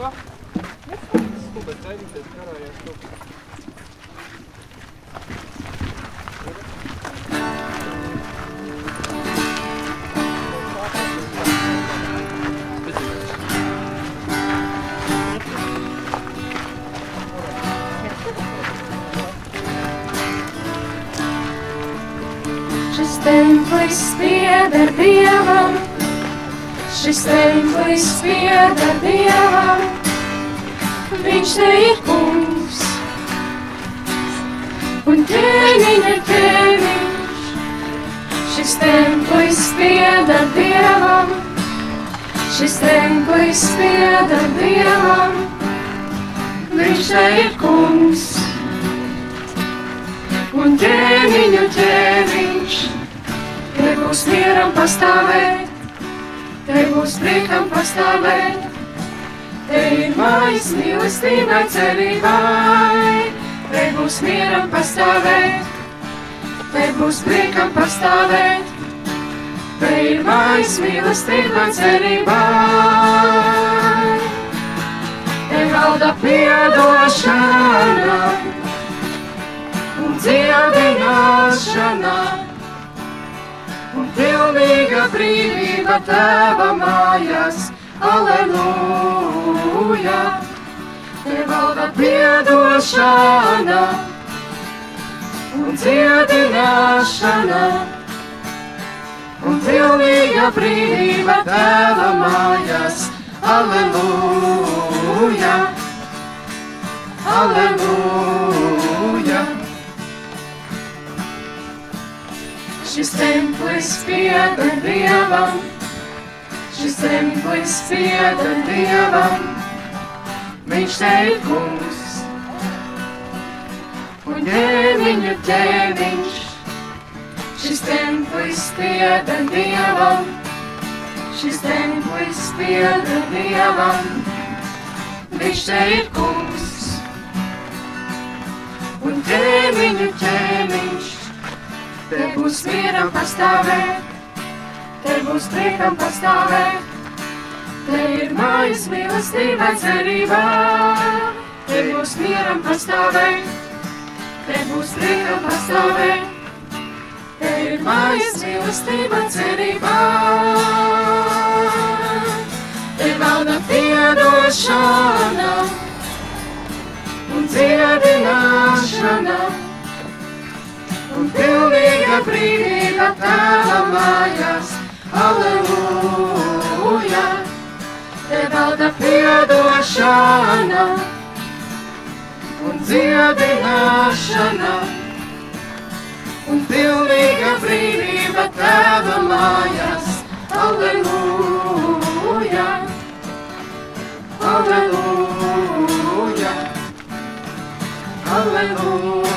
Ko? Skubēt ceļīties karājās kā. Šis templis pieder Dievam, šis templis pieder Dievam, viņš te ir kungs. Un ķēniņa ķēniņš, šis templis pieder Dievam, šis templis pieder Dievam, viņš te ir kungs. Un ķēniņu ķēniņš. Te būs mieram pastāvēt, būs priekam pastāvēt, te ir mājas mīlestībai cerībai. Te būs mieram pastāvēt, te būs priekam pastāvēt, te ir mājas mīlestībai cerībai. Te valda piedošana un dziedināšana, un pilnīga brīvība tēva mājās. Aleluja! Te valda piedošana un dziedināšana, un pilnīga brīvība tēva mājās. Aleluja! Aleluja! Šis templis pieder Dievam, šis templis pieder Dievam, viņš te ir kungs. Un ķēniņu ķēniņš, šis templis pieder Dievam, šis templis pieder Dievam, viņš te ir kungs. Un ķēniņu ķēniņš, Te būs mieram pastāvēt, te būs priekam pastāvēt, te ir mājas mīlestība cerībā. Te būs mieram pastāvēt, te būs priekam pastāvēt, te ir mājas mīlestība cerībā. Te valda piedošana un dziedināšana un pilnīga brīvība tēva Valda piedošana un dziedināšana un pilnīga brīvība tēva mājās. Aleluja! Aleluja! Aleluja!